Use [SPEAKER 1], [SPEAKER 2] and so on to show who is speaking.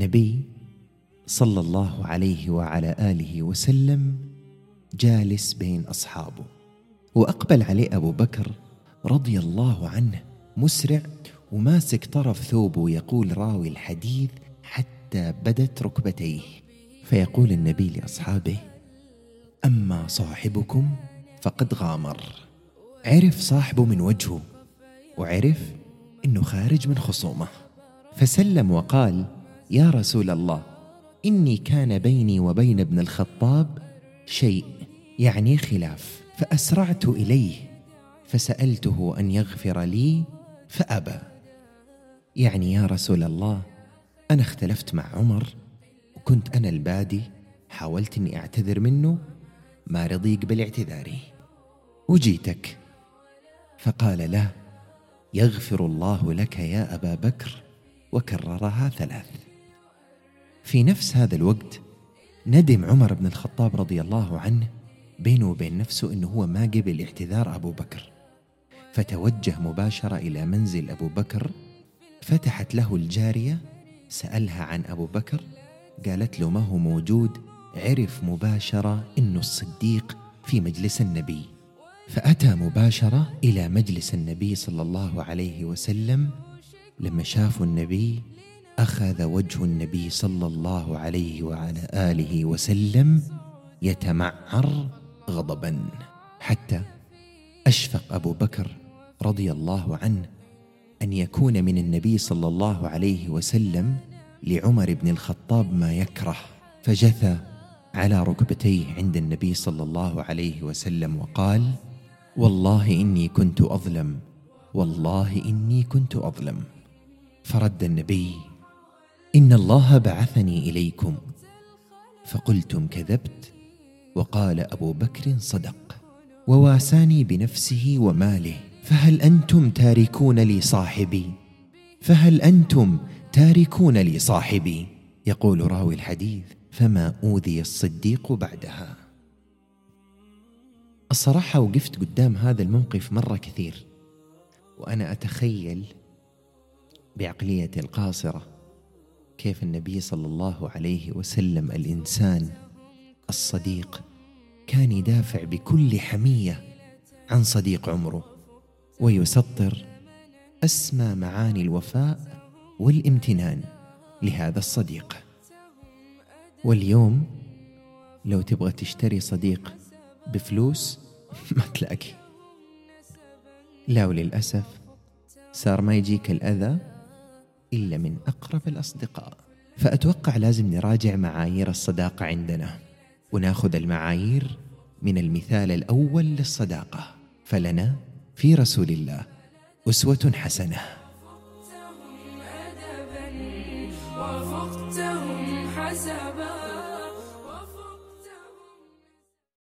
[SPEAKER 1] النبي صلى الله عليه وعلى آله وسلم جالس بين أصحابه وأقبل عليه أبو بكر رضي الله عنه مسرع وماسك طرف ثوبه يقول راوي الحديث حتى بدت ركبتيه. فيقول النبي لأصحابه أما صاحبكم فقد غامر. عرف صاحبه من وجهه وعرف إنه خارج من خصومه. فسلم وقال يا رسول الله إني كان بيني وبين ابن الخطاب شيء يعني خلاف. فأسرعت إليه فسألته أن يغفر لي فأبى. يعني يا رسول الله أنا اختلفت مع عمر وكنت أنا البادي حاولت إني أعتذر منه ما رضي يقبل اعتذاري. وجيتك. فقال له يغفر الله لك يا أبا بكر وكررها ثلاث. في نفس هذا الوقت ندم عمر بن الخطاب رضي الله عنه بينه وبين نفسه إنه هو ما قبل اعتذار أبو بكر. فتوجه مباشرة إلى منزل أبو بكر فتحت له الجارية سألها عن أبو بكر قالت له ما هو موجود؟ عرف مباشرة إنه الصديق في مجلس النبي. فأتى مباشرة إلى مجلس النبي صلى الله عليه وسلم لما شافوا النبي أخذ وجه النبي صلى الله عليه وعلى آله وسلم يتمعر غضبا. حتى أشفق أبو بكر رضي الله عنه أن يكون من النبي صلى الله عليه وسلم لعمر بن الخطاب ما يكره. فجثى على ركبتيه عند النبي صلى الله عليه وسلم وقال والله إني كنت أظلم والله إني كنت أظلم. فرد النبي إن الله بعثني إليكم. فقلتم كذبت وقال أبو بكر صدق. وواساني بنفسه وماله فهل أنتم تاركون لي صاحبي؟ فهل أنتم تاركون لي صاحبي؟ يقول راوي الحديث فما أوذي الصديق بعدها. الصراحة وقفت قدام هذا الموقف مرة كثير وأنا أتخيل بعقليتي القاصرة. كيف النبي صلى الله عليه وسلم الإنسان الصديق كان يدافع بكل حمية عن صديق عمره ويسطر أسمى معاني الوفاء والامتنان لهذا الصديق. واليوم لو تبغى تشتري صديق بفلوس ما تلاقي. لا وللأسف صار ما يجيك الأذى إلا من أقرب الأصدقاء. فأتوقع لازم نراجع معايير الصداقة عندنا. وناخذ المعايير من المثال الأول للصداقة. فلنا في رسول الله أسوة حسنة.
[SPEAKER 2] وفقتهم حسبا.